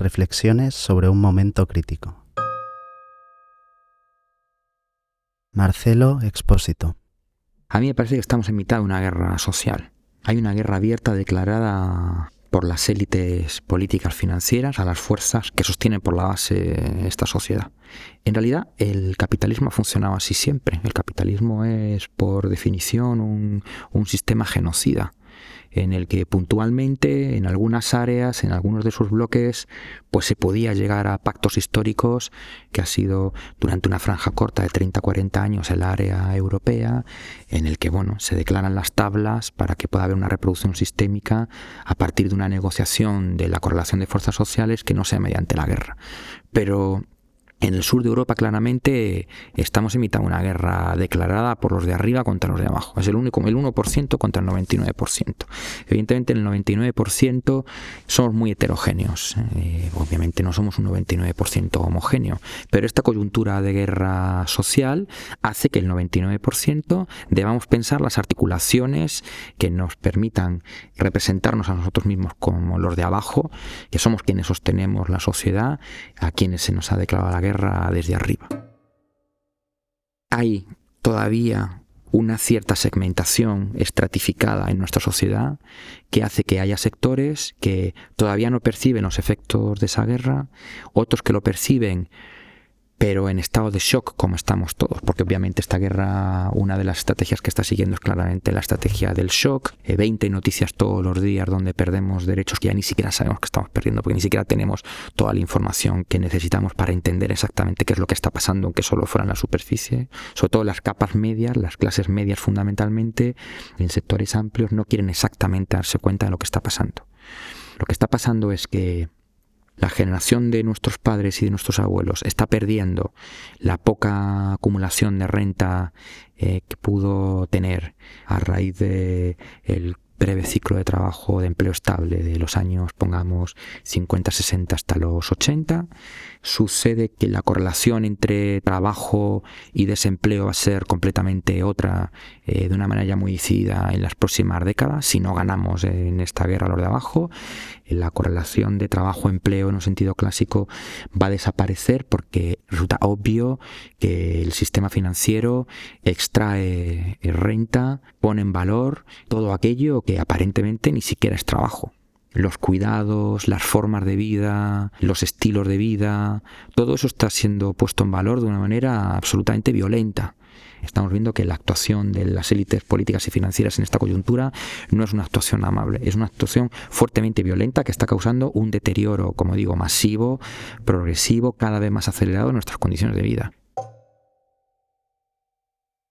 Reflexiones sobre un momento crítico. Marcelo Expósito. A mí me parece que estamos en mitad de una guerra social. Hay una guerra abierta declarada por las élites políticas financieras a las fuerzas que sostienen por la base esta sociedad. En realidad, el capitalismo ha funcionado así siempre. El capitalismo es, por definición, un, un sistema genocida en el que puntualmente en algunas áreas, en algunos de sus bloques, pues se podía llegar a pactos históricos que ha sido durante una franja corta de 30-40 años el área europea, en el que bueno, se declaran las tablas para que pueda haber una reproducción sistémica a partir de una negociación de la correlación de fuerzas sociales que no sea mediante la guerra. Pero en el sur de Europa claramente estamos en mitad de una guerra declarada por los de arriba contra los de abajo. Es el único, el 1% contra el 99%. Evidentemente en el 99% somos muy heterogéneos. Eh, obviamente no somos un 99% homogéneo, pero esta coyuntura de guerra social hace que el 99% debamos pensar las articulaciones que nos permitan representarnos a nosotros mismos como los de abajo, que somos quienes sostenemos la sociedad, a quienes se nos ha declarado la guerra desde arriba. Hay todavía una cierta segmentación estratificada en nuestra sociedad que hace que haya sectores que todavía no perciben los efectos de esa guerra, otros que lo perciben pero en estado de shock como estamos todos, porque obviamente esta guerra, una de las estrategias que está siguiendo es claramente la estrategia del shock, 20 eh, noticias todos los días donde perdemos derechos que ya ni siquiera sabemos que estamos perdiendo, porque ni siquiera tenemos toda la información que necesitamos para entender exactamente qué es lo que está pasando, aunque solo fuera en la superficie, sobre todo las capas medias, las clases medias fundamentalmente, en sectores amplios no quieren exactamente darse cuenta de lo que está pasando. Lo que está pasando es que la generación de nuestros padres y de nuestros abuelos está perdiendo la poca acumulación de renta eh, que pudo tener a raíz de breve ciclo de trabajo de empleo estable de los años, pongamos, 50, 60 hasta los 80. Sucede que la correlación entre trabajo y desempleo va a ser completamente otra, eh, de una manera ya muy decidida en las próximas décadas, si no ganamos en esta guerra los de abajo. La correlación de trabajo-empleo en un sentido clásico va a desaparecer porque resulta obvio que el sistema financiero extrae renta, pone en valor todo aquello que aparentemente ni siquiera es trabajo. Los cuidados, las formas de vida, los estilos de vida, todo eso está siendo puesto en valor de una manera absolutamente violenta. Estamos viendo que la actuación de las élites políticas y financieras en esta coyuntura no es una actuación amable, es una actuación fuertemente violenta que está causando un deterioro, como digo, masivo, progresivo, cada vez más acelerado en nuestras condiciones de vida.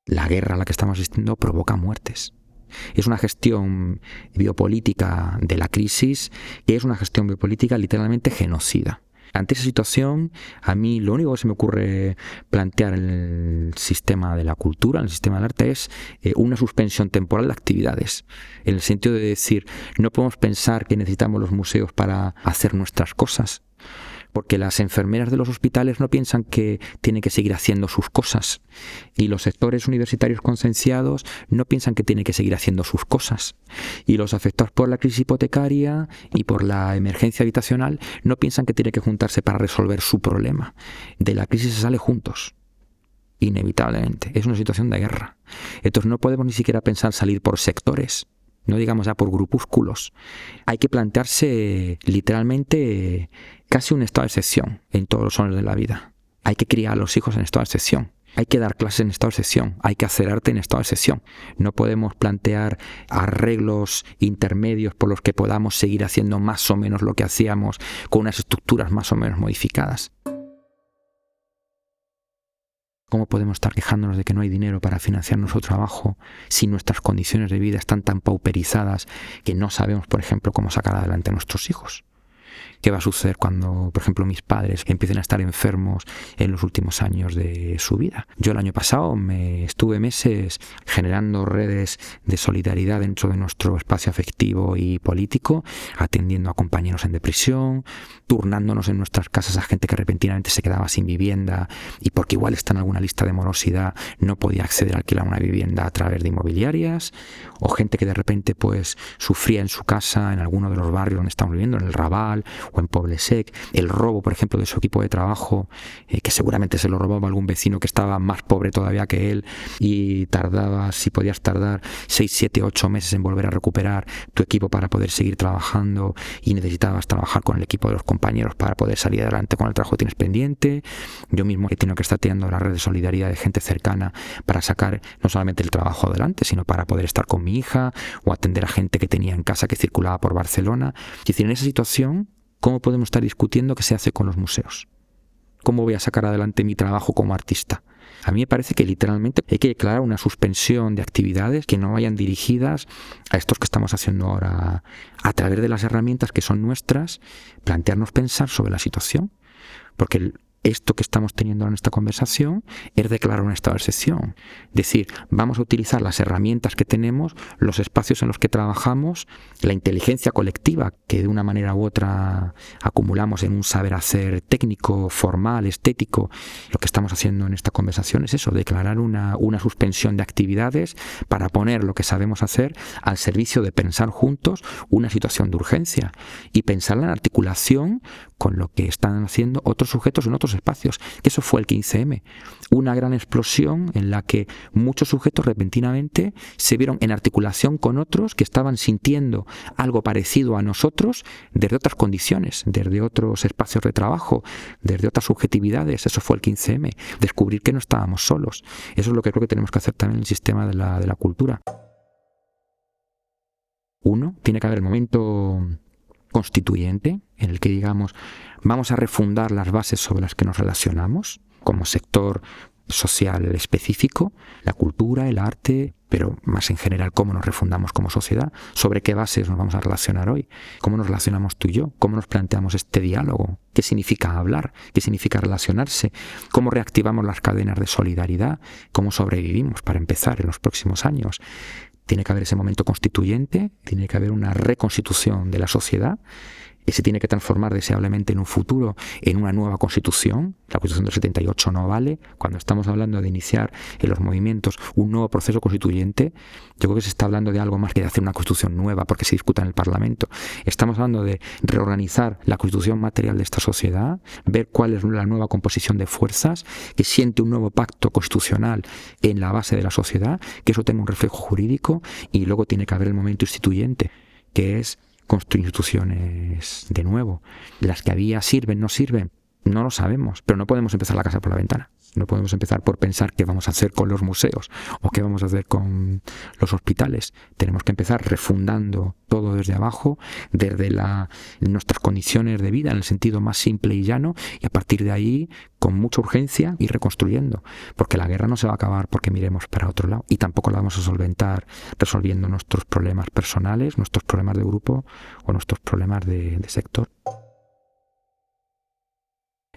La guerra a la que estamos asistiendo provoca muertes. Es una gestión biopolítica de la crisis que es una gestión biopolítica literalmente genocida. Ante esa situación, a mí lo único que se me ocurre plantear en el sistema de la cultura, en el sistema del arte, es eh, una suspensión temporal de actividades. En el sentido de decir, no podemos pensar que necesitamos los museos para hacer nuestras cosas porque las enfermeras de los hospitales no piensan que tienen que seguir haciendo sus cosas y los sectores universitarios concienciados no piensan que tienen que seguir haciendo sus cosas y los afectados por la crisis hipotecaria y por la emergencia habitacional no piensan que tienen que juntarse para resolver su problema. De la crisis se sale juntos inevitablemente. Es una situación de guerra. Entonces no podemos ni siquiera pensar salir por sectores no digamos ya por grupúsculos. Hay que plantearse literalmente casi un estado de excepción en todos los años de la vida. Hay que criar a los hijos en estado de excepción. Hay que dar clases en estado de excepción, hay que hacer arte en estado de excepción. No podemos plantear arreglos intermedios por los que podamos seguir haciendo más o menos lo que hacíamos con unas estructuras más o menos modificadas. ¿Cómo podemos estar quejándonos de que no hay dinero para financiar nuestro trabajo si nuestras condiciones de vida están tan pauperizadas que no sabemos, por ejemplo, cómo sacar adelante a nuestros hijos? Qué va a suceder cuando, por ejemplo, mis padres empiecen a estar enfermos en los últimos años de su vida. Yo el año pasado me estuve meses generando redes de solidaridad dentro de nuestro espacio afectivo y político, atendiendo a compañeros en depresión, turnándonos en nuestras casas a gente que repentinamente se quedaba sin vivienda y porque igual está en alguna lista de morosidad no podía acceder a alquilar una vivienda a través de inmobiliarias, o gente que de repente pues sufría en su casa, en alguno de los barrios donde estamos viviendo, en el Raval, o en Poblesec, el robo, por ejemplo, de su equipo de trabajo, eh, que seguramente se lo robaba algún vecino que estaba más pobre todavía que él y tardaba, si podías tardar 6, 7, 8 meses en volver a recuperar tu equipo para poder seguir trabajando y necesitabas trabajar con el equipo de los compañeros para poder salir adelante con el trabajo que tienes pendiente. Yo mismo he tenido que estar teniendo la red de solidaridad de gente cercana para sacar no solamente el trabajo adelante, sino para poder estar con mi hija o atender a gente que tenía en casa que circulaba por Barcelona. Es decir, en esa situación, ¿cómo podemos estar discutiendo qué se hace con los museos? ¿Cómo voy a sacar adelante mi trabajo como artista? A mí me parece que literalmente hay que declarar una suspensión de actividades que no vayan dirigidas a estos que estamos haciendo ahora a través de las herramientas que son nuestras, plantearnos pensar sobre la situación. Porque esto que estamos teniendo en esta conversación es declarar un estado de excepción. Es decir, vamos a utilizar las herramientas que tenemos, los espacios en los que trabajamos, la inteligencia colectiva que de una manera u otra acumulamos en un saber hacer técnico, formal, estético. Lo que estamos haciendo en esta conversación es eso, declarar una, una suspensión de actividades para poner lo que sabemos hacer al servicio de pensar juntos una situación de urgencia y pensar en articulación con lo que están haciendo otros sujetos en otros espacios. Eso fue el 15M. Una gran explosión en la que muchos sujetos repentinamente se vieron en articulación con otros que estaban sintiendo algo parecido a nosotros desde otras condiciones, desde otros espacios de trabajo, desde otras subjetividades. Eso fue el 15M. Descubrir que no estábamos solos. Eso es lo que creo que tenemos que hacer también en el sistema de la, de la cultura. Uno, tiene que haber el momento constituyente en el que digamos vamos a refundar las bases sobre las que nos relacionamos como sector social específico, la cultura, el arte, pero más en general cómo nos refundamos como sociedad, sobre qué bases nos vamos a relacionar hoy, cómo nos relacionamos tú y yo, cómo nos planteamos este diálogo, qué significa hablar, qué significa relacionarse, cómo reactivamos las cadenas de solidaridad, cómo sobrevivimos para empezar en los próximos años, tiene que haber ese momento constituyente, tiene que haber una reconstitución de la sociedad se tiene que transformar deseablemente en un futuro en una nueva constitución. La constitución del 78 no vale. Cuando estamos hablando de iniciar en los movimientos un nuevo proceso constituyente, yo creo que se está hablando de algo más que de hacer una constitución nueva porque se discuta en el Parlamento. Estamos hablando de reorganizar la constitución material de esta sociedad, ver cuál es la nueva composición de fuerzas, que siente un nuevo pacto constitucional en la base de la sociedad, que eso tenga un reflejo jurídico y luego tiene que haber el momento instituyente, que es construir instituciones de nuevo. Las que había sirven, no sirven, no lo sabemos, pero no podemos empezar la casa por la ventana. No podemos empezar por pensar qué vamos a hacer con los museos o qué vamos a hacer con los hospitales. Tenemos que empezar refundando todo desde abajo, desde la, nuestras condiciones de vida en el sentido más simple y llano, y a partir de ahí, con mucha urgencia, ir reconstruyendo. Porque la guerra no se va a acabar porque miremos para otro lado y tampoco la vamos a solventar resolviendo nuestros problemas personales, nuestros problemas de grupo o nuestros problemas de, de sector.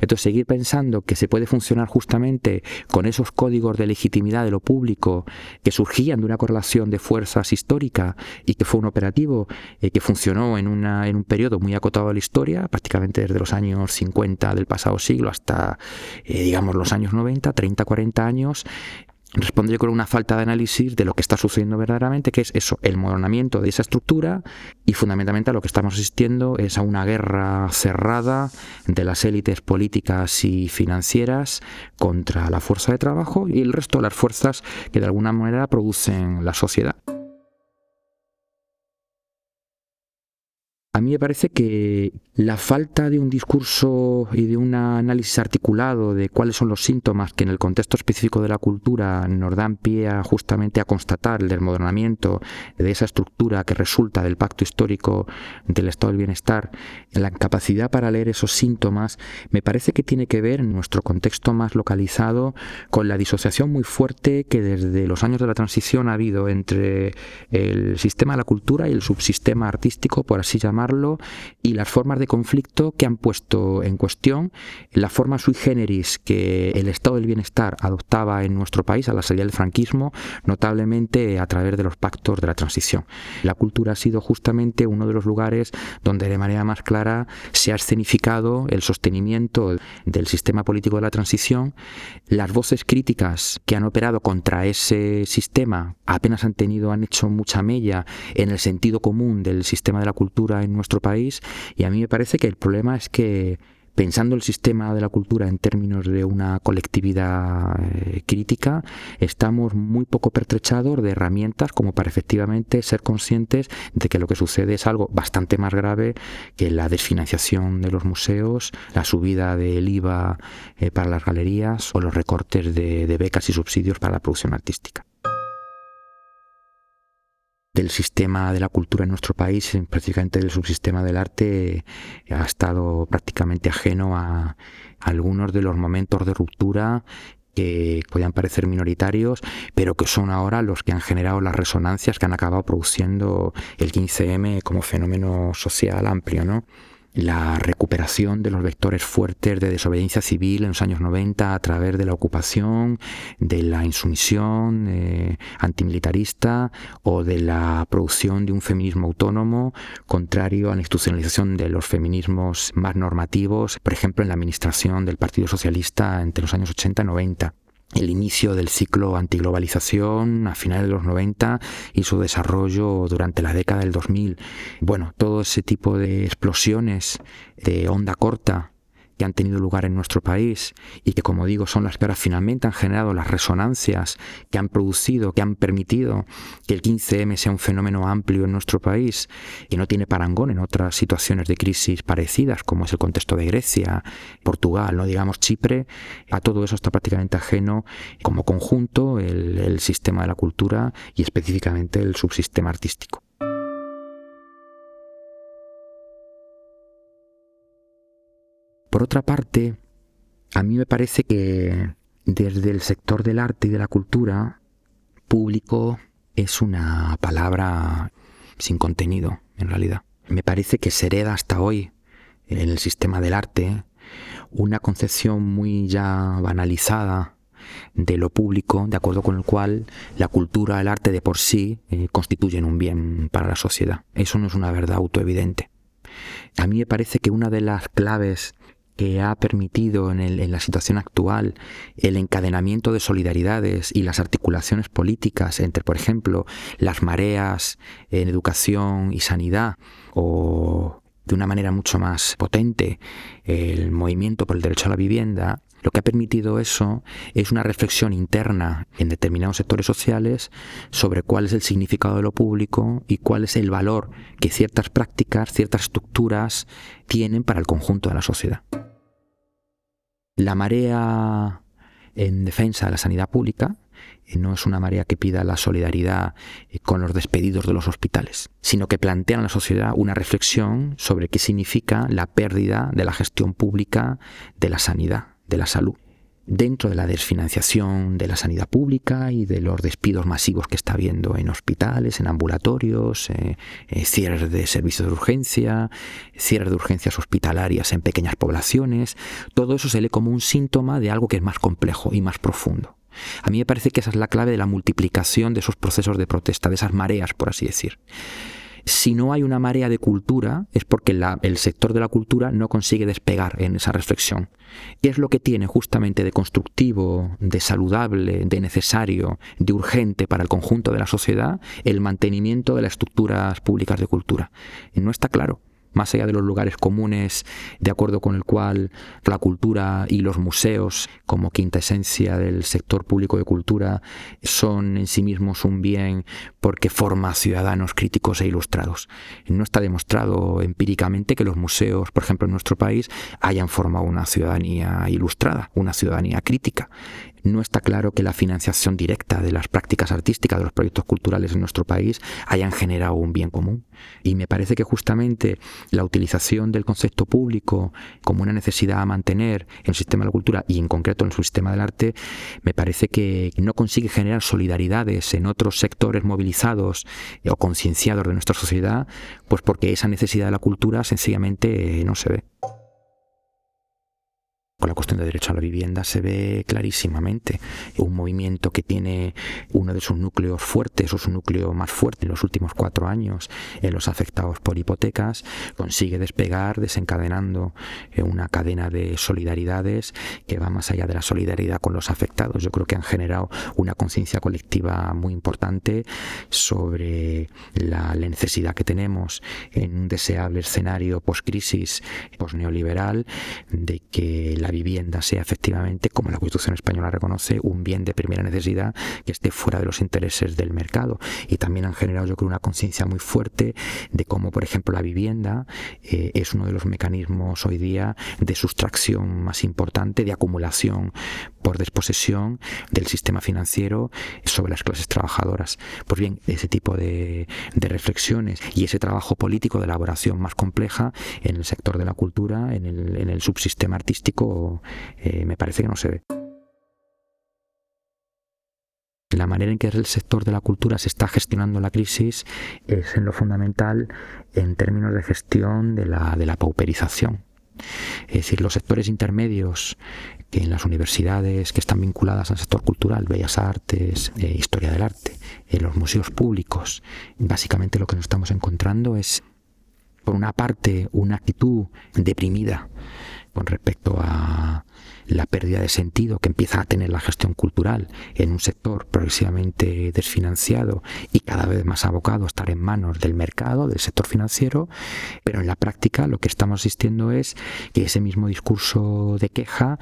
Entonces, seguir pensando que se puede funcionar justamente con esos códigos de legitimidad de lo público que surgían de una correlación de fuerzas histórica y que fue un operativo eh, que funcionó en, una, en un periodo muy acotado de la historia, prácticamente desde los años 50 del pasado siglo hasta, eh, digamos, los años 90, 30, 40 años, responde con una falta de análisis de lo que está sucediendo verdaderamente, que es eso, el modernamiento de esa estructura y fundamentalmente a lo que estamos asistiendo es a una guerra cerrada de las élites políticas y financieras contra la fuerza de trabajo y el resto de las fuerzas que de alguna manera producen la sociedad. A mí me parece que la falta de un discurso y de un análisis articulado de cuáles son los síntomas que en el contexto específico de la cultura nos dan pie justamente a constatar el desmoronamiento de esa estructura que resulta del pacto histórico del estado del bienestar, la incapacidad para leer esos síntomas, me parece que tiene que ver en nuestro contexto más localizado con la disociación muy fuerte que desde los años de la transición ha habido entre el sistema de la cultura y el subsistema artístico, por así llamarlo, y las formas de conflicto que han puesto en cuestión la forma sui generis que el estado del bienestar adoptaba en nuestro país a la salida del franquismo, notablemente a través de los pactos de la transición. La cultura ha sido justamente uno de los lugares donde de manera más clara se ha escenificado el sostenimiento del sistema político de la transición. Las voces críticas que han operado contra ese sistema apenas han tenido, han hecho mucha mella en el sentido común del sistema de la cultura en nuestro país y a mí me parece que el problema es que pensando el sistema de la cultura en términos de una colectividad eh, crítica, estamos muy poco pertrechados de herramientas como para efectivamente ser conscientes de que lo que sucede es algo bastante más grave que la desfinanciación de los museos, la subida del IVA eh, para las galerías o los recortes de becas y subsidios para la producción artística del sistema de la cultura en nuestro país, prácticamente del subsistema del arte, ha estado prácticamente ajeno a, algunos de los momentos de ruptura que podían parecer minoritarios, pero que son ahora los que han generado las resonancias que han acabado produciendo el 15M como fenómeno social amplio, ¿no? La recuperación de los vectores fuertes de desobediencia civil en los años 90 a través de la ocupación, de la insumisión eh, antimilitarista o de la producción de un feminismo autónomo contrario a la institucionalización de los feminismos más normativos, por ejemplo en la administración del Partido Socialista entre los años 80 y 90 el inicio del ciclo antiglobalización a finales de los 90 y su desarrollo durante la década del 2000. Bueno, todo ese tipo de explosiones de onda corta que han tenido lugar en nuestro país y que, como digo, son las que ahora finalmente han generado las resonancias que han producido, que han permitido que el 15M sea un fenómeno amplio en nuestro país y no tiene parangón en otras situaciones de crisis parecidas, como es el contexto de Grecia, Portugal, no digamos Chipre, a todo eso está prácticamente ajeno como conjunto el, el sistema de la cultura y específicamente el subsistema artístico. Por otra parte, a mí me parece que desde el sector del arte y de la cultura, público es una palabra sin contenido, en realidad. Me parece que se hereda hasta hoy en el sistema del arte una concepción muy ya banalizada de lo público, de acuerdo con el cual la cultura, el arte de por sí eh, constituyen un bien para la sociedad. Eso no es una verdad autoevidente. A mí me parece que una de las claves que ha permitido en, la situación actual el encadenamiento de solidaridades y las articulaciones políticas entre, por ejemplo, las mareas en educación y sanidad o de una manera mucho más potente el movimiento por el derecho a la vivienda, lo que ha permitido eso es una reflexión interna en determinados sectores sociales sobre cuál es el significado de lo público y cuál es el valor que ciertas prácticas, ciertas estructuras tienen para el conjunto de la sociedad. La marea en defensa de la sanidad pública no es una marea que pida la solidaridad eh, con los despedidos de los hospitales, sino que plantea en la sociedad una reflexión sobre qué significa la pérdida de la gestión pública de la sanidad, de la salud dentro de la desfinanciación de la sanidad pública y de los despidos masivos que está habiendo en hospitales, en ambulatorios, eh, eh, cierres de servicios de urgencia, cierres de urgencias hospitalarias en pequeñas poblaciones, todo eso se lee como un síntoma de algo que es más complejo y más profundo. A mí me parece que esa es la clave de la multiplicación de esos procesos de protesta, de esas mareas, por así decir si no hay una marea de cultura, es porque el sector de la cultura no consigue despegar en esa reflexión. ¿Qué es lo que tiene justamente de constructivo, de saludable, de necesario, de urgente para el conjunto de la sociedad? El mantenimiento de las estructuras públicas de cultura. No está claro más allá de los lugares comunes, de acuerdo con el cual la cultura y los museos, como quinta esencia del sector público de cultura, son en sí mismos un bien porque forma ciudadanos críticos e ilustrados. No está demostrado empíricamente que los museos, por ejemplo, en nuestro país, hayan formado una ciudadanía ilustrada, una ciudadanía crítica no está claro que la financiación directa de las prácticas artísticas, de los proyectos culturales en nuestro país, hayan generado un bien común. Y me parece que justamente la utilización del concepto público como una necesidad a mantener en el sistema de la cultura y en concreto en el sistema del arte, me parece que no consigue generar solidaridades en otros sectores movilizados o concienciados de nuestra sociedad, pues porque esa necesidad de la cultura sencillamente no se ve. Con la cuestión de derecho a la vivienda se ve clarísimamente. Un movimiento que tiene uno de sus núcleos fuertes o su núcleo más fuerte en los últimos cuatro años en los afectados por hipotecas consigue despegar desencadenando eh, una cadena de solidaridades que va más allá de la solidaridad con los afectados. Yo creo que han generado una conciencia colectiva muy importante sobre la, necesidad que tenemos en un deseable escenario post-crisis, post-neoliberal, de que la vivienda sea efectivamente, como la Constitución española reconoce, un bien de primera necesidad que esté fuera de los intereses del mercado. Y también han generado, yo creo, una conciencia muy fuerte de cómo, por ejemplo, la vivienda eh, es uno de los mecanismos hoy día de sustracción más importante, de acumulación por desposesión del sistema financiero sobre las clases trabajadoras. Pues bien, ese tipo de, reflexiones y ese trabajo político de elaboración más compleja en el sector de la cultura, en el, subsistema artístico, eh, me parece que no se ve. La manera en que el sector de la cultura se está gestionando la crisis es en lo fundamental en términos de gestión de la, de la pauperización. Es decir, los sectores intermedios que en las universidades que están vinculadas al sector cultural, bellas artes, eh, historia del arte, en los museos públicos, básicamente lo que nos estamos encontrando es, por una parte, una actitud deprimida con respecto a la pérdida de sentido que empieza a tener la gestión cultural en un sector progresivamente desfinanciado y cada vez más abocado a estar en manos del mercado, del sector financiero, pero en la práctica lo que estamos asistiendo es que ese mismo discurso de queja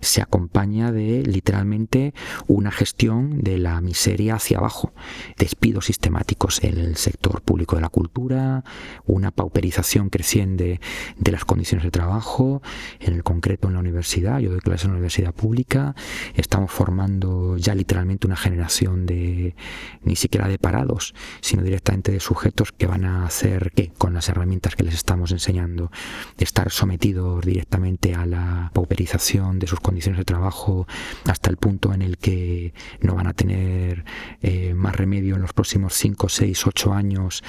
se acompaña de literalmente una gestión de la miseria hacia abajo, despidos sistemáticos en el sector público de la cultura, una pauperización creciente de las condiciones de trabajo, en el concreto en la universidad, clases en la universidad pública, estamos formando ya literalmente una generación de ni siquiera de parados, sino directamente de sujetos que van a hacer que con las herramientas que les estamos enseñando, estar sometidos directamente a la pauperización de sus condiciones de trabajo hasta el punto en el que no van a tener eh, más remedio en los próximos 5, 6, 8 años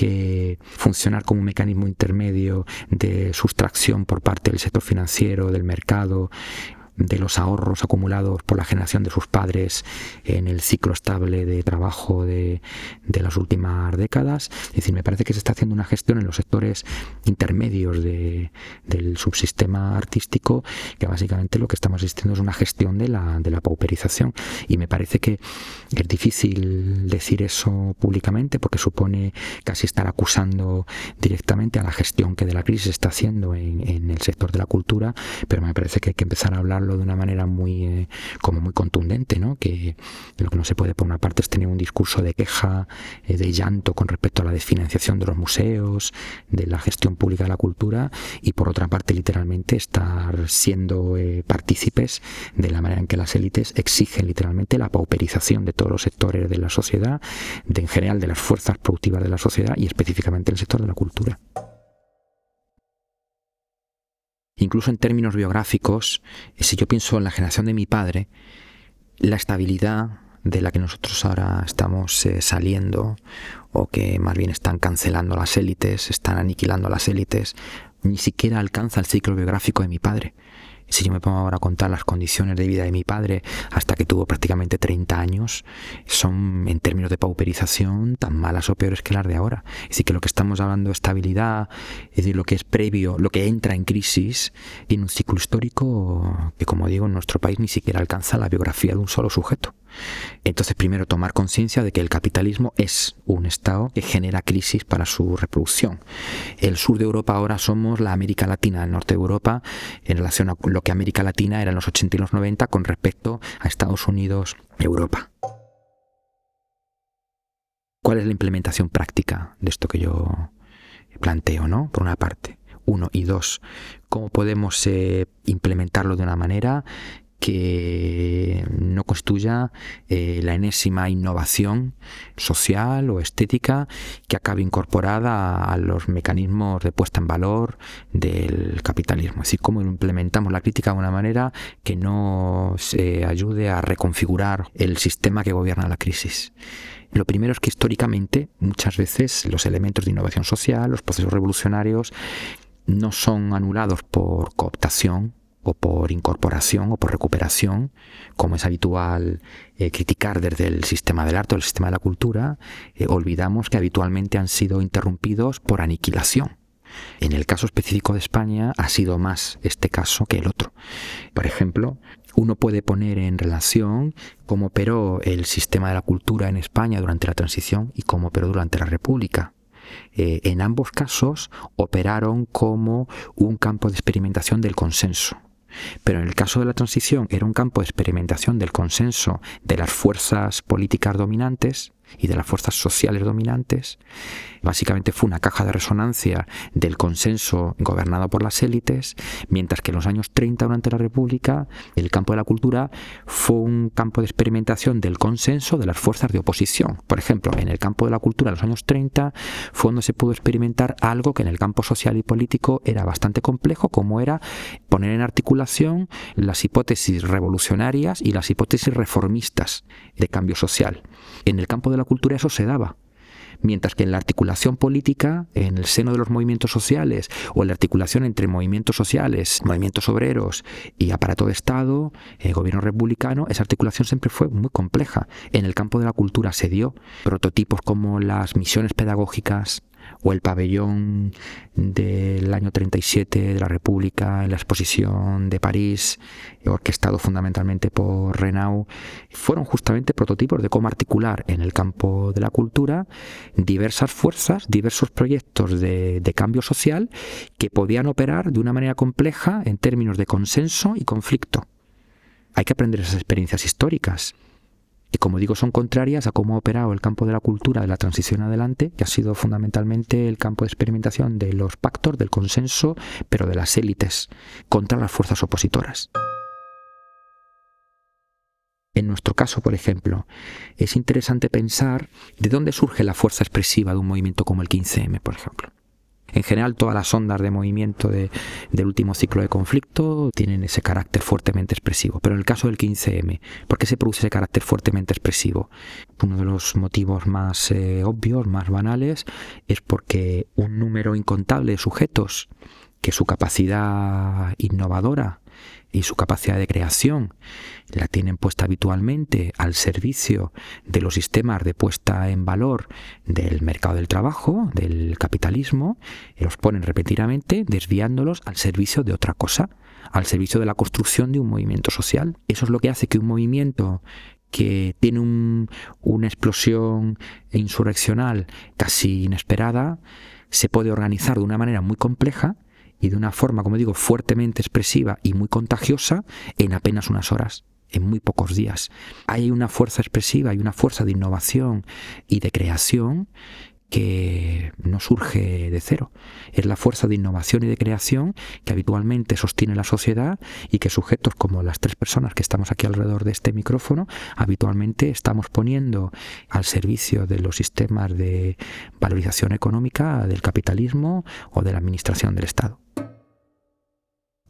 que funcionar como un mecanismo intermedio de sustracción por parte del sector financiero, del mercado, de los ahorros acumulados por la generación de sus padres en el ciclo estable de trabajo de, las últimas décadas. Es decir, me parece que se está haciendo una gestión en los sectores intermedios del subsistema artístico, que básicamente lo que estamos asistiendo es una gestión de la, de la pauperización. Y me parece que es difícil decir eso públicamente porque supone casi estar acusando directamente a la gestión que de la crisis está haciendo en, en el sector de la cultura, pero me parece que hay que empezar a hablarlo de una manera muy eh, como muy contundente, ¿no? Que lo que no se puede por una parte es tener un discurso de queja, eh, de llanto con respecto a la desfinanciación de los museos, de la gestión pública de la cultura y por otra parte literalmente estar siendo eh, partícipes de la manera en que las élites exigen literalmente la pauperización de todos los sectores de la sociedad, de en general de las fuerzas productivas de la sociedad y específicamente el sector de la cultura. Incluso en términos biográficos, eh, si yo pienso en la generación de mi padre, la estabilidad de la que nosotros ahora estamos eh, saliendo, o que más bien están cancelando las élites, están aniquilando las élites, ni siquiera alcanza el ciclo biográfico de mi padre. Si yo me pongo ahora a contar las condiciones de vida de mi padre hasta que tuvo prácticamente 30 años, son en términos de pauperización tan malas o peores que las de ahora. Es decir, que lo que estamos hablando de estabilidad, es decir, lo que es previo, lo que entra en crisis, tiene un ciclo histórico que, como digo, en nuestro país ni siquiera alcanza la biografía de un solo sujeto. Entonces, primero tomar conciencia de que el capitalismo es un Estado que genera crisis para su reproducción. El sur de Europa ahora somos la América Latina, el norte de Europa, en relación a lo que América Latina era en los 80 y los 90 con respecto a Estados Unidos, Europa. ¿Cuál es la implementación práctica de esto que yo planteo, no? Por una parte. Uno y dos, ¿cómo podemos eh, implementarlo de una manera que no constituya eh, la enésima innovación social o estética que acabe incorporada a, los mecanismos de puesta en valor del capitalismo. Es decir, cómo implementamos la crítica de una manera que no se ayude a reconfigurar el sistema que gobierna la crisis. Lo primero es que históricamente muchas veces los elementos de innovación social, los procesos revolucionarios, no son anulados por cooptación o por incorporación o por recuperación, como es habitual eh, criticar desde el sistema del arte o el sistema de la cultura, eh, olvidamos que habitualmente han sido interrumpidos por aniquilación. En el caso específico de España ha sido más este caso que el otro. Por ejemplo, uno puede poner en relación cómo operó el sistema de la cultura en España durante la transición y cómo operó durante la República. Eh, en ambos casos operaron como un campo de experimentación del consenso. Pero en el caso de la transición era un campo de experimentación del consenso de las fuerzas políticas dominantes y de las fuerzas sociales dominantes. Básicamente fue una caja de resonancia del consenso gobernado por las élites, mientras que en los años 30 durante la República el campo de la cultura fue un campo de experimentación del consenso de las fuerzas de oposición. Por ejemplo, en el campo de la cultura en los años 30 fue donde se pudo experimentar algo que en el campo social y político era bastante complejo, como era poner en articulación las hipótesis revolucionarias y las hipótesis reformistas de cambio social. En el campo de la cultura eso se daba mientras que en la articulación política, en el seno de los movimientos sociales, o en la articulación entre movimientos sociales, movimientos obreros y aparato de Estado, eh, gobierno republicano, esa articulación siempre fue muy compleja. En el campo de la cultura se dio prototipos como las misiones pedagógicas, o el pabellón del año 37 de la República en la exposición de París, orquestado fundamentalmente por Renaud, fueron justamente prototipos de cómo articular en el campo de la cultura diversas fuerzas, diversos proyectos de, de cambio social que podían operar de una manera compleja en términos de consenso y conflicto. Hay que aprender esas experiencias históricas y como digo, son contrarias a cómo ha operado el campo de la cultura de la transición adelante, que ha sido fundamentalmente el campo de experimentación de los pactos, del consenso, pero de las élites, contra las fuerzas opositoras. En nuestro caso, por ejemplo, es interesante pensar de dónde surge la fuerza expresiva de un movimiento como el 15M, por ejemplo. En general, todas las ondas de movimiento del último ciclo de conflicto tienen ese carácter fuertemente expresivo. Pero en el caso del 15M, ¿por qué se produce ese carácter fuertemente expresivo? Uno de los motivos más eh, obvios, más banales, es porque un número incontable de sujetos que su capacidad innovadora y su capacidad de creación la tienen puesta habitualmente al servicio de los sistemas de puesta en valor del mercado del trabajo, del capitalismo, y los ponen repetidamente desviándolos al servicio de otra cosa, al servicio de la construcción de un movimiento social. Eso es lo que hace que un movimiento que tiene una explosión insurreccional casi inesperada, se puede organizar de una manera muy compleja y de una forma, como digo, fuertemente expresiva y muy contagiosa en apenas unas horas, en muy pocos días. Hay una fuerza expresiva y una fuerza de innovación y de creación que no surge de cero. Es la fuerza de innovación y de creación que habitualmente sostiene la sociedad y que sujetos como las tres personas que estamos aquí alrededor de este micrófono, habitualmente estamos poniendo al servicio de los sistemas de valorización económica del capitalismo o de la administración del Estado.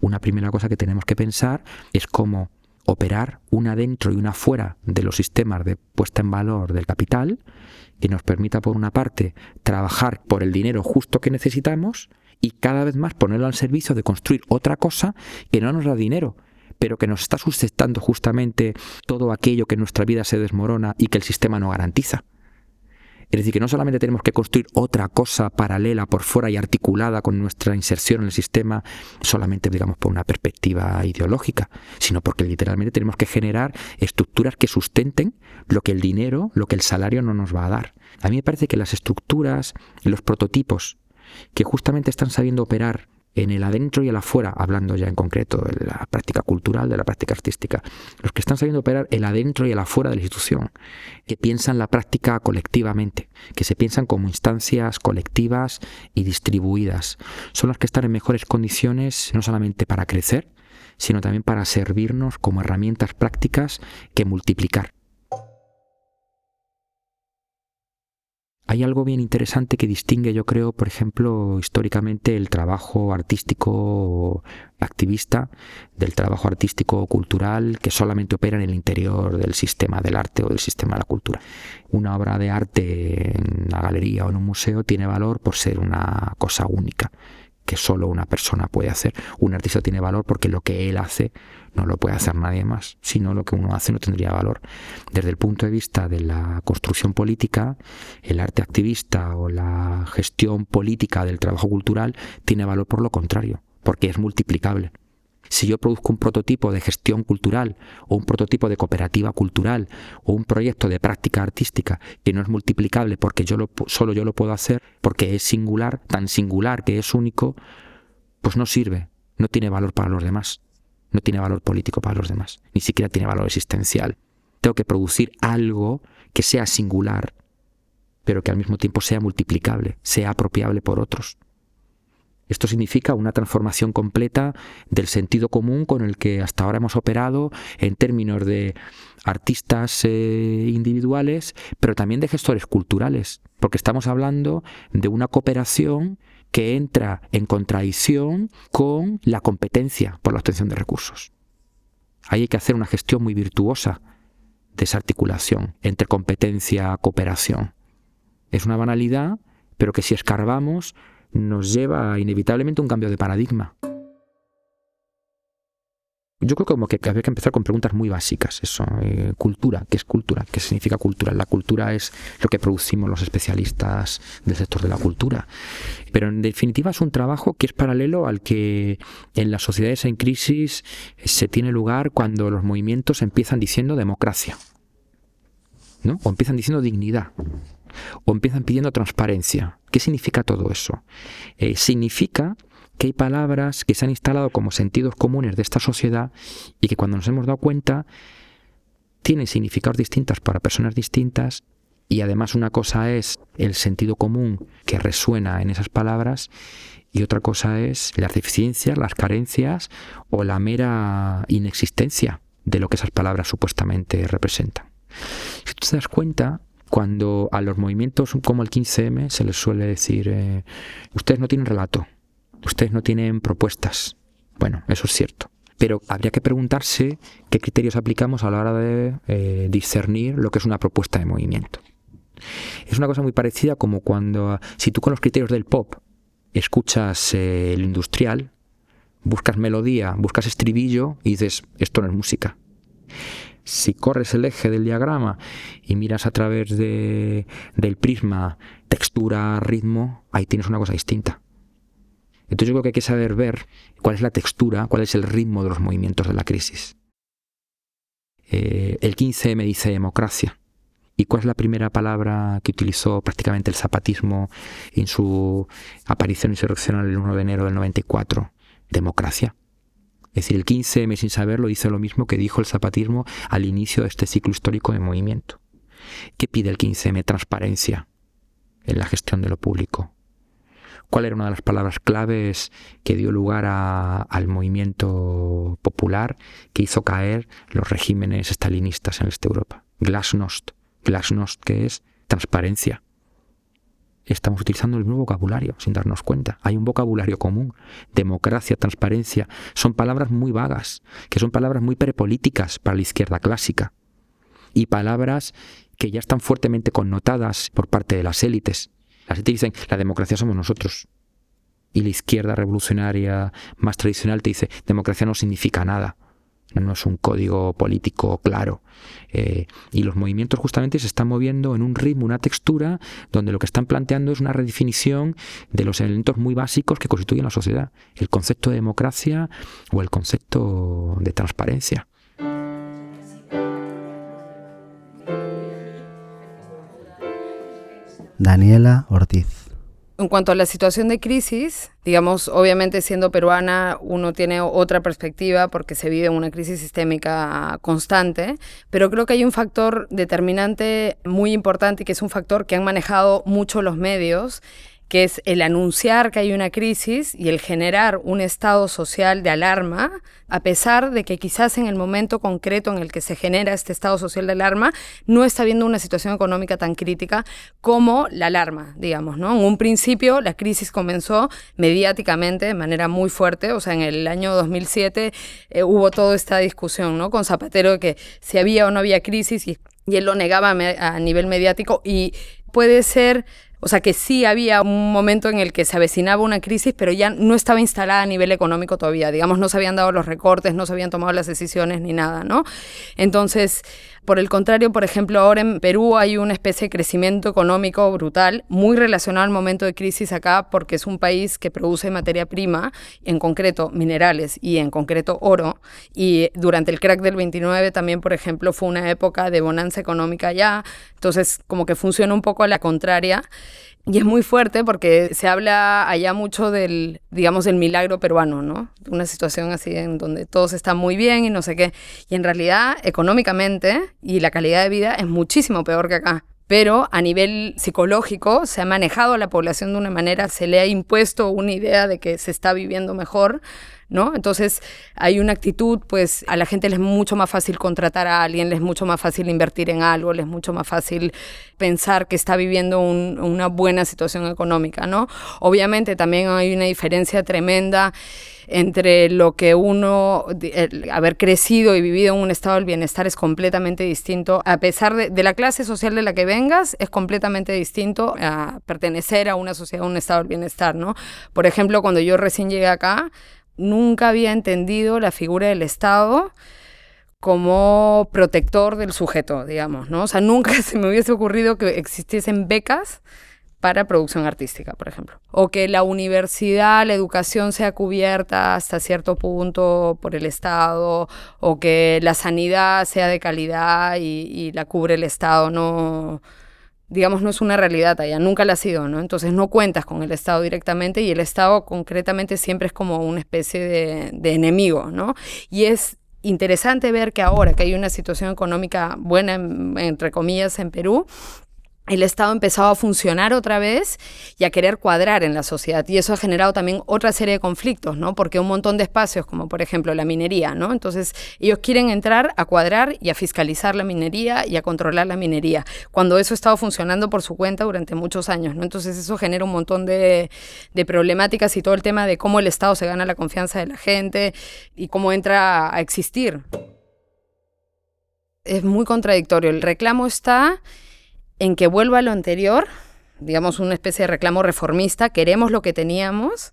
Una primera cosa que tenemos que pensar es cómo operar una dentro y una fuera de los sistemas de puesta en valor del capital que nos permita, por una parte, trabajar por el dinero justo que necesitamos y cada vez más ponerlo al servicio de construir otra cosa que no nos da dinero, pero que nos está sustentando justamente todo aquello que en nuestra vida se desmorona y que el sistema no garantiza. Es decir, que no solamente tenemos que construir otra cosa paralela por fuera y articulada con nuestra inserción en el sistema, solamente digamos por una perspectiva ideológica, sino porque literalmente tenemos que generar estructuras que sustenten lo que el dinero, lo que el salario no nos va a dar. A mí me parece que las estructuras los prototipos que justamente están sabiendo operar en el adentro y el afuera, hablando ya en concreto de la práctica cultural, de la práctica artística, los que están sabiendo operar el adentro y el afuera de la institución, que piensan la práctica colectivamente, que se piensan como instancias colectivas y distribuidas, son los que están en mejores condiciones no solamente para crecer, sino también para servirnos como herramientas prácticas que multiplicar. Hay algo bien interesante que distingue, yo creo, por ejemplo, históricamente el trabajo artístico activista del trabajo artístico cultural que solamente opera en el interior del sistema del arte o del sistema de la cultura. Una obra de arte en una galería o en un museo tiene valor por ser una cosa única que solo una persona puede hacer. Un artista tiene valor porque lo que él hace no lo puede hacer nadie más. Si no, lo que uno hace no tendría valor. Desde el punto de vista de la construcción política, el arte activista o la gestión política del trabajo cultural tiene valor por lo contrario, porque es multiplicable. Si yo produzco un prototipo de gestión cultural o un prototipo de cooperativa cultural o un proyecto de práctica artística que no es multiplicable porque yo lo, solo yo lo puedo hacer, porque es singular, tan singular que es único, pues no sirve, no tiene valor para los demás, no tiene valor político para los demás, ni siquiera tiene valor existencial. Tengo que producir algo que sea singular, pero que al mismo tiempo sea multiplicable, sea apropiable por otros. Esto significa una transformación completa del sentido común con el que hasta ahora hemos operado en términos de artistas eh, individuales, pero también de gestores culturales, porque estamos hablando de una cooperación que entra en contradicción con la competencia por la obtención de recursos. Ahí hay que hacer una gestión muy virtuosa de esa articulación entre competencia y cooperación. Es una banalidad, pero que si escarbamos nos lleva inevitablemente a un cambio de paradigma. Yo creo como que había que empezar con preguntas muy básicas. Eso, eh, cultura, ¿qué es cultura? ¿Qué significa cultura? La cultura es lo que producimos los especialistas del sector de la cultura. Pero en definitiva es un trabajo que es paralelo al que en las sociedades en crisis se tiene lugar cuando los movimientos empiezan diciendo democracia. ¿no? O empiezan diciendo dignidad o empiezan pidiendo transparencia. ¿Qué significa todo eso? Eh, significa que hay palabras que se han instalado como sentidos comunes de esta sociedad y que cuando nos hemos dado cuenta tienen significados distintos para personas distintas y además una cosa es el sentido común que resuena en esas palabras y otra cosa es las deficiencias, las carencias o la mera inexistencia de lo que esas palabras supuestamente representan. Si tú te das cuenta, cuando a los movimientos como el 15M se les suele decir, eh, ustedes no tienen relato, ustedes no tienen propuestas. Bueno, eso es cierto. Pero habría que preguntarse qué criterios aplicamos a la hora de eh, discernir lo que es una propuesta de movimiento. Es una cosa muy parecida como cuando, si tú con los criterios del pop escuchas eh, el industrial, buscas melodía, buscas estribillo y dices, esto no es música si corres el eje del diagrama y miras a través de, del prisma textura, ritmo, ahí tienes una cosa distinta. Entonces yo creo que hay que saber ver cuál es la textura, cuál es el ritmo de los movimientos de la crisis. Eh, el 15 me dice democracia. ¿Y cuál es la primera palabra que utilizó prácticamente el zapatismo en su aparición insurreccional el 1 de enero del 94? Democracia. Es decir, el 15M sin saberlo dice lo mismo que dijo el zapatismo al inicio de este ciclo histórico de movimiento. ¿Qué pide el 15M? Transparencia en la gestión de lo público. ¿Cuál era una de las palabras claves que dio lugar al movimiento popular que hizo caer los regímenes estalinistas en esta Europa? Glasnost. Glasnost, que es transparencia estamos utilizando el mismo vocabulario sin darnos cuenta. Hay un vocabulario común. Democracia, transparencia, son palabras muy vagas, que son palabras muy prepolíticas para la izquierda clásica. Y palabras que ya están fuertemente connotadas por parte de las élites. Las élites dicen, la democracia somos nosotros. Y la izquierda revolucionaria más tradicional te dice, democracia no significa nada no es un código político claro. Eh, y los movimientos justamente se están moviendo en un ritmo, una textura, donde lo que están planteando es una redefinición de los elementos muy básicos que constituyen la sociedad. El concepto de democracia o el concepto de transparencia. Daniela Ortiz. En cuanto a la situación de crisis, digamos, obviamente siendo peruana uno tiene otra perspectiva porque se vive una crisis sistémica constante, pero creo que hay un factor determinante muy importante que es un factor que han manejado mucho los medios que es el anunciar que hay una crisis y el generar un estado social de alarma, a pesar de que quizás en el momento concreto en el que se genera este estado social de alarma no está habiendo una situación económica tan crítica como la alarma, digamos, ¿no? En un principio la crisis comenzó mediáticamente de manera muy fuerte, o sea, en el año 2007 eh, hubo toda esta discusión, ¿no? Con Zapatero de que si había o no había crisis y, y él lo negaba a nivel mediático y puede ser o sea que sí había un momento en el que se avecinaba una crisis, pero ya no estaba instalada a nivel económico todavía. Digamos, no se habían dado los recortes, no se habían tomado las decisiones ni nada, ¿no? Entonces, por el contrario, por ejemplo, ahora en Perú hay una especie de crecimiento económico brutal, muy relacionado al momento de crisis acá, porque es un país que produce materia prima, en concreto minerales y en concreto oro. Y durante el crack del 29 también, por ejemplo, fue una época de bonanza económica allá. Entonces, como que funciona un poco a la contraria. Y es muy fuerte porque se habla allá mucho del, digamos, del milagro peruano, ¿no? Una situación así en donde todos están muy bien y no sé qué. Y en realidad, económicamente y la calidad de vida es muchísimo peor que acá. Pero a nivel psicológico se ha manejado a la población de una manera, se le ha impuesto una idea de que se está viviendo mejor ¿no? Entonces hay una actitud, pues a la gente les es mucho más fácil contratar a alguien, les es mucho más fácil invertir en algo, les es mucho más fácil pensar que está viviendo una buena situación económica, ¿no? Obviamente también hay una diferencia tremenda entre lo que uno, haber crecido y vivido en un estado del bienestar es completamente distinto, a pesar de, la clase social de la que vengas, es completamente distinto a pertenecer a una sociedad, a un estado del bienestar, ¿no? Por ejemplo, cuando yo recién llegué acá, nunca había entendido la figura del Estado como protector del sujeto, digamos, ¿no? O sea, nunca se me hubiese ocurrido que existiesen becas para producción artística, por ejemplo. O que la universidad, la educación sea cubierta hasta cierto punto por el Estado, o que la sanidad sea de calidad y, y la cubre el Estado, no, digamos, no es una realidad allá, nunca la ha sido, ¿no? Entonces no cuentas con el Estado directamente y el Estado concretamente siempre es como una especie de, de enemigo, ¿no? Y es interesante ver que ahora que hay una situación económica buena, entre comillas, en Perú, el Estado ha empezado a funcionar otra vez y a querer cuadrar en la sociedad. Y eso ha generado también otra serie de conflictos, ¿no? Porque un montón de espacios, como por ejemplo la minería, ¿no? Entonces, ellos quieren entrar a cuadrar y a fiscalizar la minería y a controlar la minería, cuando eso ha estado funcionando por su cuenta durante muchos años, ¿no? Entonces, eso genera un montón de, de problemáticas y todo el tema de cómo el Estado se gana la confianza de la gente y cómo entra a existir. Es muy contradictorio. El reclamo está en que vuelva a lo anterior, digamos una especie de reclamo reformista, queremos lo que teníamos.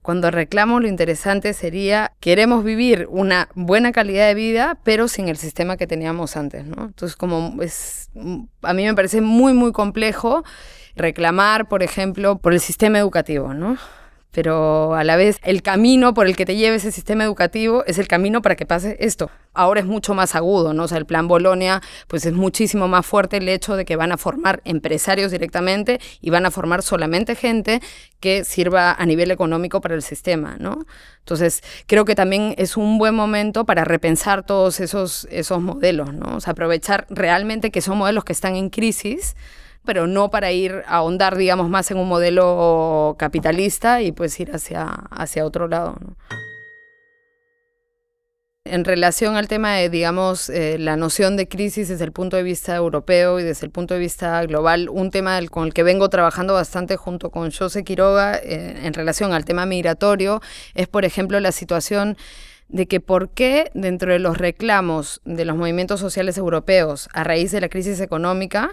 Cuando reclamo lo interesante sería, queremos vivir una buena calidad de vida, pero sin el sistema que teníamos antes, ¿no? Entonces, como es, a mí me parece muy, muy complejo reclamar, por ejemplo, por el sistema educativo, ¿no? Pero a la vez el camino por el que te lleve ese sistema educativo es el camino para que pase esto. Ahora es mucho más agudo, ¿no? O sea, el plan Bolonia, pues es muchísimo más fuerte el hecho de que van a formar empresarios directamente y van a formar solamente gente que sirva a nivel económico para el sistema, ¿no? Entonces, creo que también es un buen momento para repensar todos esos, esos modelos, ¿no? O sea, aprovechar realmente que son modelos que están en crisis, pero no para ir a ahondar, digamos, más en un modelo capitalista y pues ir hacia, hacia otro lado. En relación al tema de, digamos, eh, la noción de crisis desde el punto de vista europeo y desde el punto de vista global, un tema con el que vengo trabajando bastante junto con José Quiroga eh, en relación al tema migratorio es, por ejemplo, la situación de que por qué dentro de los reclamos de los movimientos sociales europeos a raíz de la crisis económica,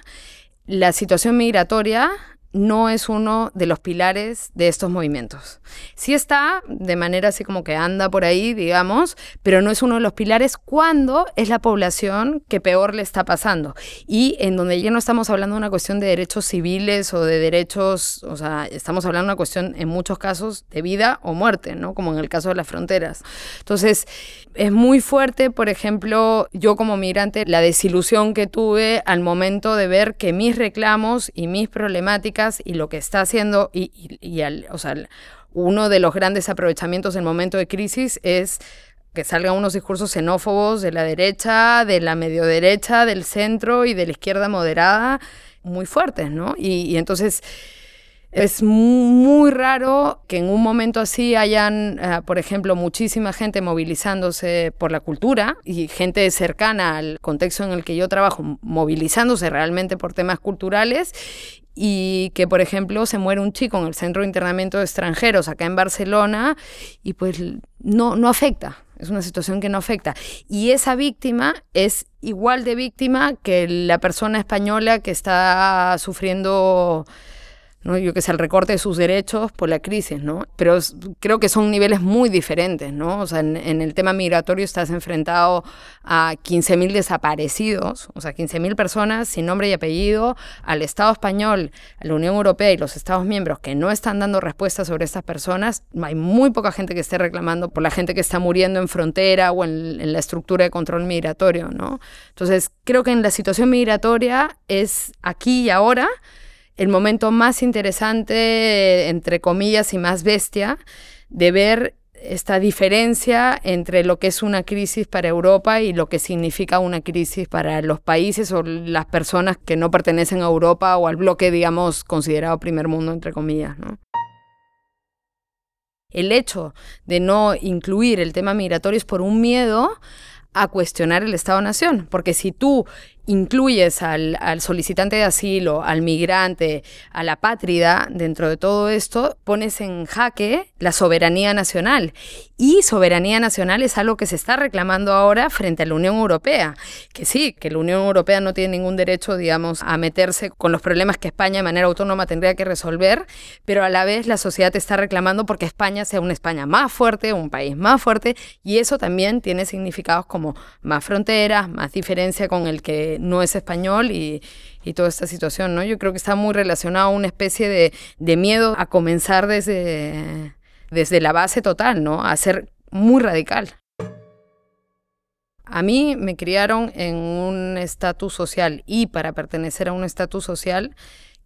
la situación migratoria no es uno de los pilares de estos movimientos. Sí está de manera así como que anda por ahí, digamos, pero no es uno de los pilares cuando es la población que peor le está pasando. Y en donde ya no estamos hablando de una cuestión de derechos civiles o de derechos, o sea, estamos hablando de una cuestión en muchos casos de vida o muerte, ¿no? Como en el caso de las fronteras. Entonces, es muy fuerte, por ejemplo, yo como migrante, la desilusión que tuve al momento de ver que mis reclamos y mis problemáticas y lo que está haciendo, y, y, o sea, uno de los grandes aprovechamientos del momento de crisis es que salgan unos discursos xenófobos de la derecha, de la medio derecha, del centro y de la izquierda moderada muy fuertes, ¿no? Y entonces es muy raro que en un momento así hayan, eh, por ejemplo, muchísima gente movilizándose por la cultura y gente cercana al contexto en el que yo trabajo, movilizándose realmente por temas culturales y que, por ejemplo, se muere un chico en el centro de internamiento de extranjeros acá en Barcelona y pues no, no afecta. Es una situación que no afecta. Y esa víctima es igual de víctima que la persona española que está sufriendo ¿no? Yo que sé, el recorte de sus derechos por la crisis, ¿no? Pero creo que son niveles muy diferentes, ¿no? O sea, en, el tema migratorio estás enfrentado a 15.000 desaparecidos, o sea, 15.000 personas sin nombre y apellido, al Estado español, a la Unión Europea y los Estados miembros que no están dando respuestas sobre estas personas. Hay muy poca gente que esté reclamando por la gente que está muriendo en frontera o en, en la estructura de control migratorio, ¿no? Entonces, creo que en la situación migratoria es aquí y ahora el momento más interesante, entre comillas, y más bestia, de ver esta diferencia entre lo que es una crisis para Europa y lo que significa una crisis para los países o las personas que no pertenecen a Europa o al bloque, digamos, considerado primer mundo, entre comillas. El hecho de no incluir el tema migratorio es por un miedo a cuestionar el Estado-Nación, porque si tú incluyes al, solicitante de asilo, al migrante, a la pátrida, dentro de todo esto, pones en jaque la soberanía nacional. Y soberanía nacional es algo que se está reclamando ahora frente a la Unión Europea. Que sí, que la Unión Europea no tiene ningún derecho, digamos, a meterse con los problemas que España de manera autónoma tendría que resolver, pero a la vez la sociedad está reclamando porque España sea una España más fuerte, un país más fuerte, y eso también tiene significados como más fronteras, más diferencia con el que no es español y, toda esta situación, ¿no? Yo creo que está muy relacionado a una especie de, miedo a comenzar desde, desde la base total, ¿no? A ser muy radical. A mí me criaron en un estatus social y para pertenecer a un estatus social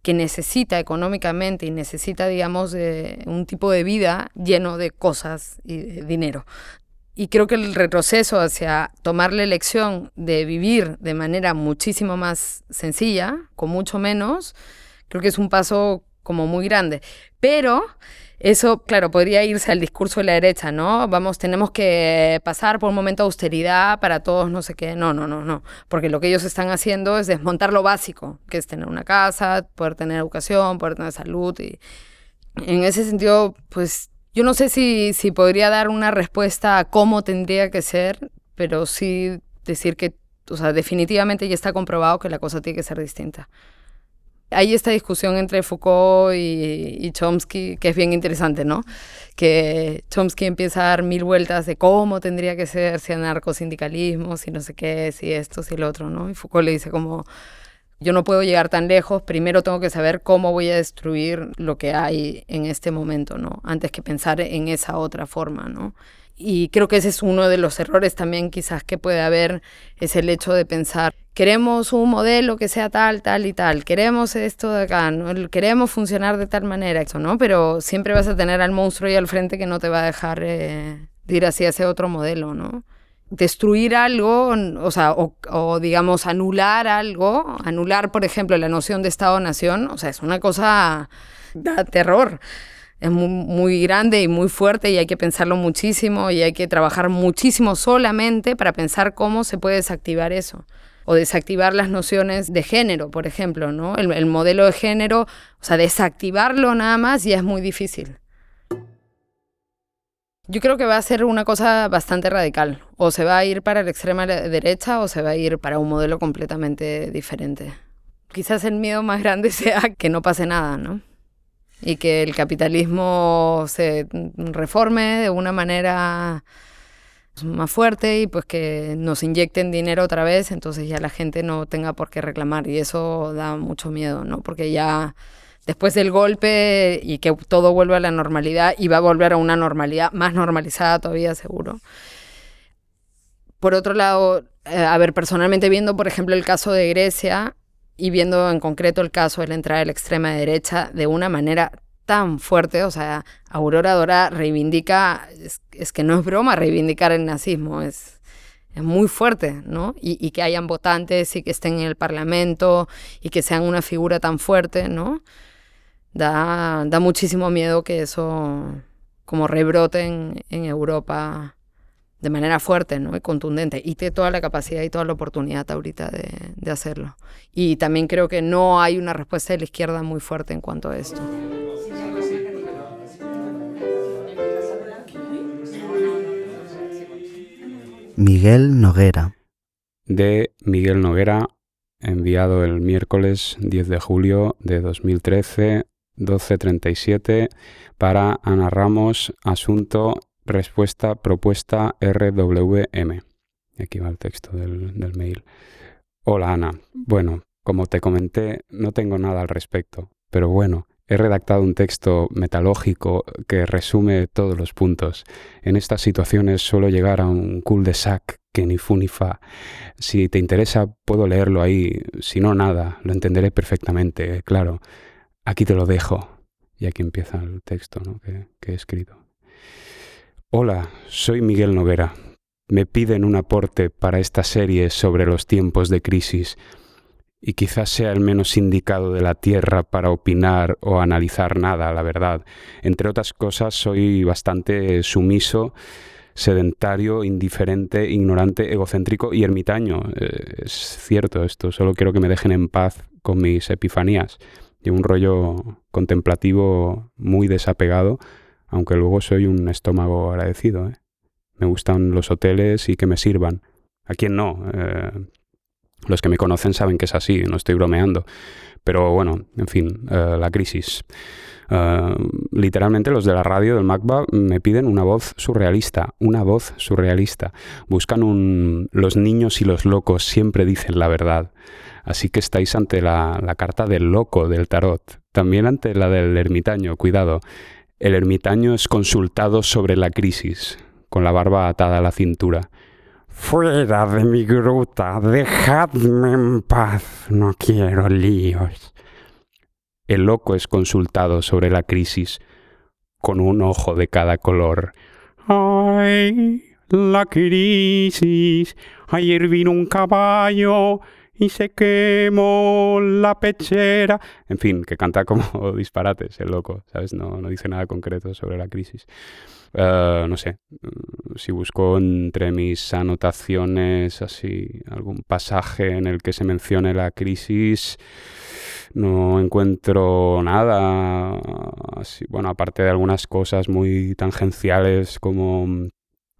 que necesita económicamente y necesita, digamos, de un tipo de vida lleno de cosas y de dinero. Y creo que el retroceso hacia tomar la elección de vivir de manera muchísimo más sencilla, con mucho menos, creo que es un paso como muy grande. Pero eso, claro, podría irse al discurso de la derecha, ¿no? Vamos, tenemos que pasar por un momento de austeridad para todos, no sé qué. No, no, no, no. Porque lo que ellos están haciendo es desmontar lo básico, que es tener una casa, poder tener educación, poder tener salud. En ese sentido, pues yo no sé si, si podría dar una respuesta a cómo tendría que ser, pero sí decir que, o sea, definitivamente ya está comprobado que la cosa tiene que ser distinta. Hay esta discusión entre Foucault y, Chomsky que es bien interesante, ¿no? Que Chomsky empieza a dar mil vueltas de cómo tendría que ser, si anarcosindicalismo, si no sé qué, si esto, si lo otro, ¿no? Y Foucault le dice como, yo no puedo llegar tan lejos, primero tengo que saber cómo voy a destruir lo que hay en este momento, ¿no? Antes que pensar en esa otra forma, ¿no? Y creo que ese es uno de los errores también quizás que puede haber, es el hecho de pensar, queremos un modelo que sea tal, tal y tal, queremos esto de acá, ¿no? queremos funcionar de tal manera, eso, ¿no? Pero siempre vas a tener al monstruo ahí al frente que no te va a dejar eh, ir hacia ese otro modelo, ¿no? Destruir algo, o sea, o, digamos anular algo, anular, por ejemplo, la noción de Estado-nación, o sea, es una cosa, da terror. Es muy, muy, grande y muy fuerte y hay que pensarlo muchísimo y hay que trabajar muchísimo solamente para pensar cómo se puede desactivar eso. O desactivar las nociones de género, por ejemplo, ¿no? El, el modelo de género, o sea, desactivarlo nada más ya es muy difícil. Yo creo que va a ser una cosa bastante radical. O se va a ir para la extrema derecha o se va a ir para un modelo completamente diferente. Quizás el miedo más grande sea que no pase nada, ¿no? Y que el capitalismo se reforme de una manera más fuerte y pues que nos inyecten dinero otra vez, entonces ya la gente no tenga por qué reclamar. Y eso da mucho miedo, ¿no? Porque ya después del golpe y que todo vuelva a la normalidad y va a volver a una normalidad más normalizada todavía seguro. Por otro lado, eh, a ver, personalmente viendo, por ejemplo, el caso de Grecia y viendo en concreto el caso de la entrada de la extrema derecha de una manera tan fuerte, o sea, Aurora Dora reivindica, es, que no es broma reivindicar el nazismo, es, es muy fuerte, ¿no? Y, y, que hayan votantes y que estén en el Parlamento y que sean una figura tan fuerte, ¿no? Da, da muchísimo miedo que eso como rebrote en, Europa de manera fuerte ¿no? y contundente y tiene toda la capacidad y toda la oportunidad ahorita de, de, hacerlo. Y también creo que no hay una respuesta de la izquierda muy fuerte en cuanto a esto. Miguel Noguera. De Miguel Noguera, enviado el miércoles 10 de julio de 2013 1237 para Ana Ramos, asunto, respuesta, propuesta RWM. Aquí va el texto del, mail. Hola Ana. Bueno, como te comenté, no tengo nada al respecto, pero bueno, he redactado un texto metalógico que resume todos los puntos. En estas situaciones suelo llegar a un cul-de-sac que ni fu ni fa. Si te interesa, puedo leerlo ahí. Si no, nada, lo entenderé perfectamente, claro. Aquí te lo dejo. Y aquí empieza el texto que, he escrito. Hola, soy Miguel Noguera. Me piden un aporte para esta serie sobre los tiempos de crisis y quizás sea el menos indicado de la Tierra para opinar o analizar nada, la verdad. Entre otras cosas, soy bastante sumiso, sedentario, indiferente, ignorante, egocéntrico y ermitaño. Eh, es cierto esto, solo quiero que me dejen en paz con mis epifanías. Y un rollo contemplativo muy desapegado, aunque luego soy un estómago agradecido. ¿eh? Me gustan los hoteles y que me sirvan. ¿A quién no? Eh, los que me conocen saben que es así, no estoy bromeando. Pero bueno, en fin, uh, la crisis. Uh, literalmente los de la radio del MACBA me piden una voz surrealista, una voz surrealista. Buscan un... Los niños y los locos siempre dicen la verdad. Así que estáis ante la, la carta del loco del tarot. También ante la del ermitaño, cuidado. El ermitaño es consultado sobre la crisis, con la barba atada a la cintura. Fuera de mi gruta, dejadme en paz, no quiero líos. El loco es consultado sobre la crisis, con un ojo de cada color. ¡Ay! La crisis. Ayer vino un caballo y se quemó la pechera. En fin, que canta como disparates el loco, ¿sabes? No, no dice nada concreto sobre la crisis. Uh, no sé, si busco entre mis anotaciones así algún pasaje en el que se mencione la crisis, no encuentro nada. Bueno, aparte de algunas cosas muy tangenciales como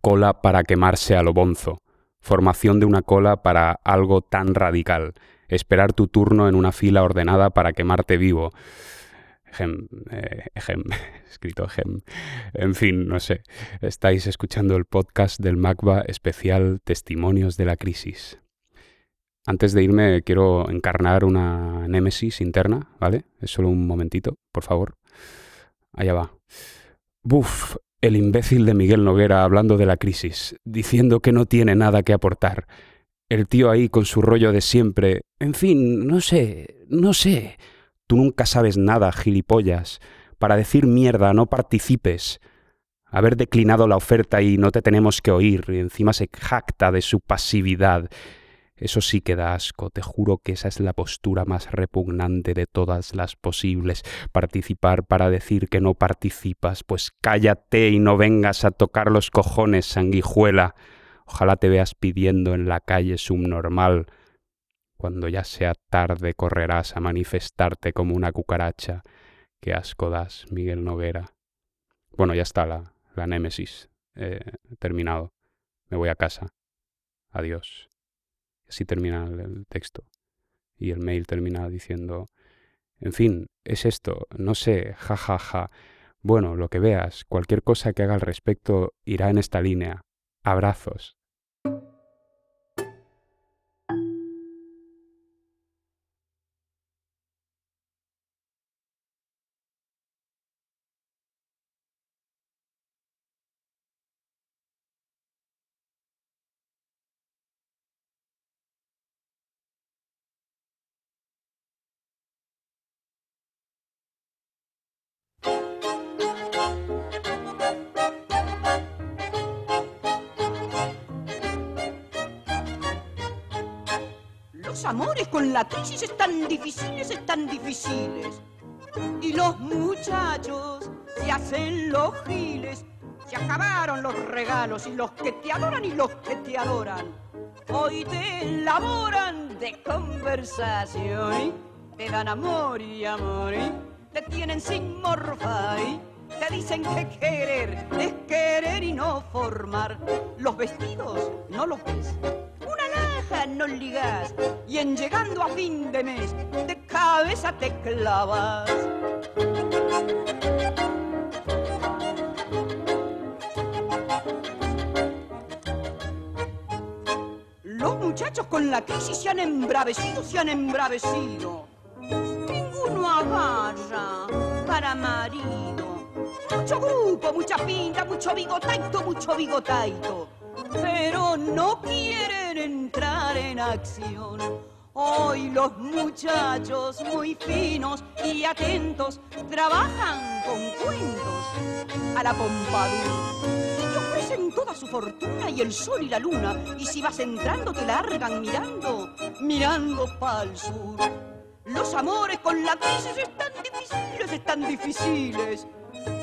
cola para quemarse a lo bonzo, formación de una cola para algo tan radical, esperar tu turno en una fila ordenada para quemarte vivo. Gem, eh, escrito gem. En fin, no sé. Estáis escuchando el podcast del MACBA especial Testimonios de la Crisis. Antes de irme quiero encarnar una némesis interna, ¿vale? Es solo un momentito, por favor. Allá va. Buf, el imbécil de Miguel Noguera hablando de la crisis, diciendo que no tiene nada que aportar. El tío ahí con su rollo de siempre. En fin, no sé, no sé. Tú nunca sabes nada, gilipollas. Para decir mierda, no participes. Haber declinado la oferta y no te tenemos que oír, y encima se jacta de su pasividad. Eso sí que da asco, te juro que esa es la postura más repugnante de todas las posibles. Participar para decir que no participas, pues cállate y no vengas a tocar los cojones, sanguijuela. Ojalá te veas pidiendo en la calle subnormal. Cuando ya sea tarde correrás a manifestarte como una cucaracha. Qué asco das, Miguel Noguera. Bueno, ya está la, la némesis. Eh, terminado. Me voy a casa. Adiós. Así termina el texto. Y el mail termina diciendo, en fin, es esto, no sé, ja, ja, ja. Bueno, lo que veas, cualquier cosa que haga al respecto irá en esta línea. Abrazos. La crisis están difíciles, están difíciles. Y los muchachos se hacen los giles. Se acabaron los regalos y los que te adoran y los que te adoran. Hoy te elaboran de conversación. Te dan amor y amor. Te tienen sin morfar. Te dicen que querer es querer y no formar. Los vestidos no los ves. No ligas. Y en llegando a fin de mes, de cabeza te clavas. Los muchachos con la crisis se han embravecido, se han embravecido. Ninguno agarra para marido. Mucho grupo, mucha pinta, mucho bigotaito, mucho bigotaito. Pero no quieren entrar en acción. Hoy los muchachos muy finos y atentos trabajan con cuentos a la pompadour toda su fortuna y el sol y la luna y si vas entrando te largan mirando, mirando pa'l sur. Los amores con la crisis están difíciles, están difíciles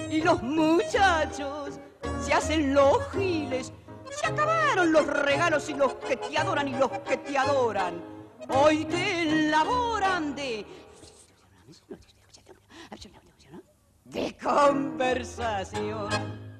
y los muchachos se hacen los giles. Se acabaron los regalos y los que te adoran y los que te adoran. Hoy te elaboran de... de conversación.